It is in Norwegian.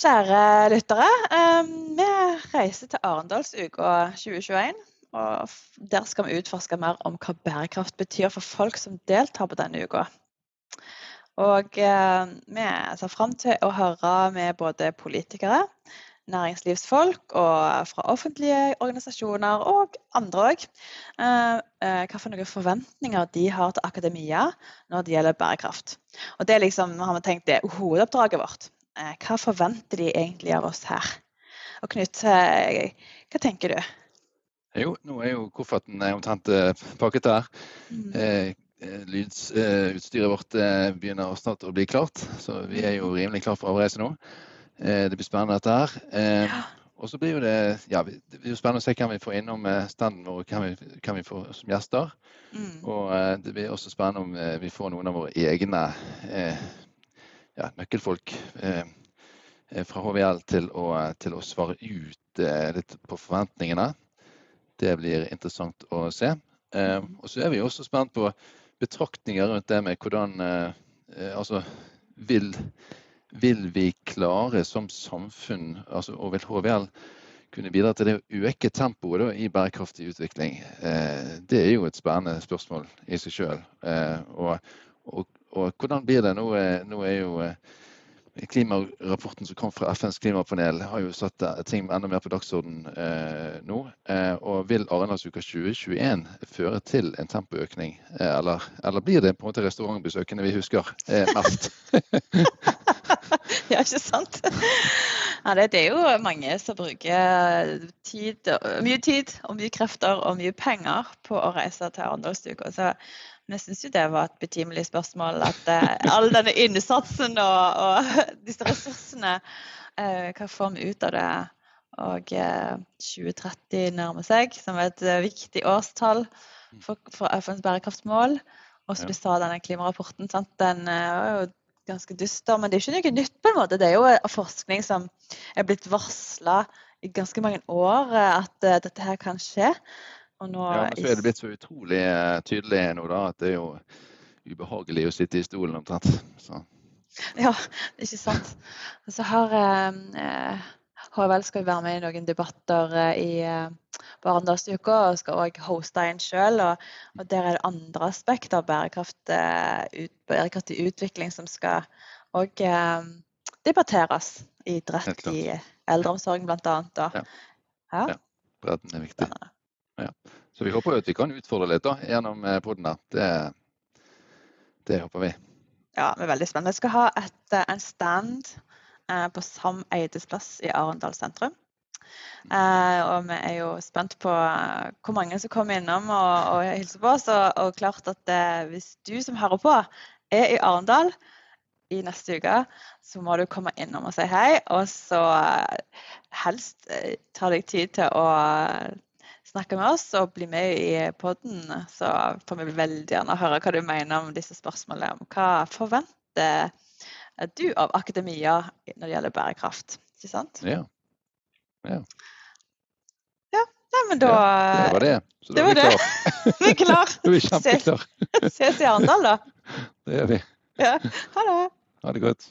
Kjære lyttere. eh, Vi reiser til Arendalsuka 2021. Og der skal vi utforske mer om hva bærekraft betyr for folk som deltar på denne uka. Og eh, vi ser fram til å høre med både politikere, næringslivsfolk og fra offentlige organisasjoner og andre òg. Hvilke forventninger de har til akademia når det gjelder bærekraft. Og det liksom, har vi tenkt, er hovedoppdraget vårt. Eh, Hva forventer de egentlig av oss her? Og Knut, eh, hva tenker du? Jo, nå er jo kofferten eh, omtrent pakket der. Mm. Eh, Lydutstyret vårt begynner snart å bli klart, så vi er jo rimelig klar for avreise nå. Eh, Det blir spennende dette her. Eh, Ja. Og så blir jo det ja, det blir jo spennende å se hvem vi får innom standen vår, og hvem vi, hvem vi får som gjester. Mm. Og det blir også spennende om vi får noen av våre egne eh, ja, nøkkelfolk eh, eh, fra HVL til å, til å svare ut eh, litt på forventningene. Det blir interessant å se. Og så er vi også spent på betraktninger rundt det med hvordan Altså, vil, vil vi klare som samfunn, altså, og vil HVL kunne bidra til det å øke tempoet da, i bærekraftig utvikling? Det er jo et spennende spørsmål i seg sjøl. Og, og, og hvordan blir det? Nå, nå er jo eh, Klimarapporten som kom fra FNs klimapanel har jo satt ting enda mer på dagsordenen eh, nå. Eh, og vil Arendalsuka 2021 føre til en tempoøkning? Eh, eller, eller blir det på en måte restaurantbesøkende vi husker eh, mest? Ja, ikke sant? Ja, det, det er jo mange som bruker tid, mye tid og mye krefter og mye penger på å reise til Arendalsuka. Så jeg syns jo det var et betimelig spørsmål at uh, all denne innsatsen og, og disse ressursene, uh, hva får vi ut av det? Og uh, 2030 nærmer seg som er et eh, viktig årstall for, for FNs bærekraftsmål. Og som du sa, denne klimarapporten, sant? den eh, var jo ganske dyster. Men det er ikke noe nytt, på en måte. Det er jo eh, forskning som er blitt varsla i ganske mange år eh, at eh, dette her kan skje. Nå Ja, men så er det blitt så utrolig eh, tydelig nå da, at det er jo ubehagelig å sitte i stolen omtrent. Så. Ja, ikke sant. Så har eh, eh, HVL skal jo være med i noen debatter eh, i eh, på og skal òg hoste en sjøl. Og, og der er det andre aspekter av bærekraft, eh, ut, bærekraftig utvikling som skal òg eh, debatteres. Idrett i eldreomsorgen bl.a. Ja. Ja. Ja. Bredden er viktig. Spennende. Så vi håper jo at vi kan utfordre litt da, gjennom poden podden her. Det, det håper vi. Ja, vi er veldig spennende. Vi skal ha et, eh, en stand eh, på Sam Eides plass i Arendal sentrum. Eh, og vi er jo spent på eh, hvor mange som kommer innom og, og hilser på oss. Og, og klart at eh, hvis du som hører på er i Arendal i neste uke, så må du komme innom og si hei. Og så eh, helst eh, ta deg tid til å eh, snakke med oss og bli med i podden. Så får vi veldig gjerne høre hva du mener om disse spørsmålene. Om hva forventer du av akademia når det gjelder bærekraft? Ikke sant? Ja, Nei, men da det var det. Så det da er vi var det. vi er klar. Da er vi Ses, Ses i Arendal, da. Det gjør vi. Ja. Ha det. Ha det godt.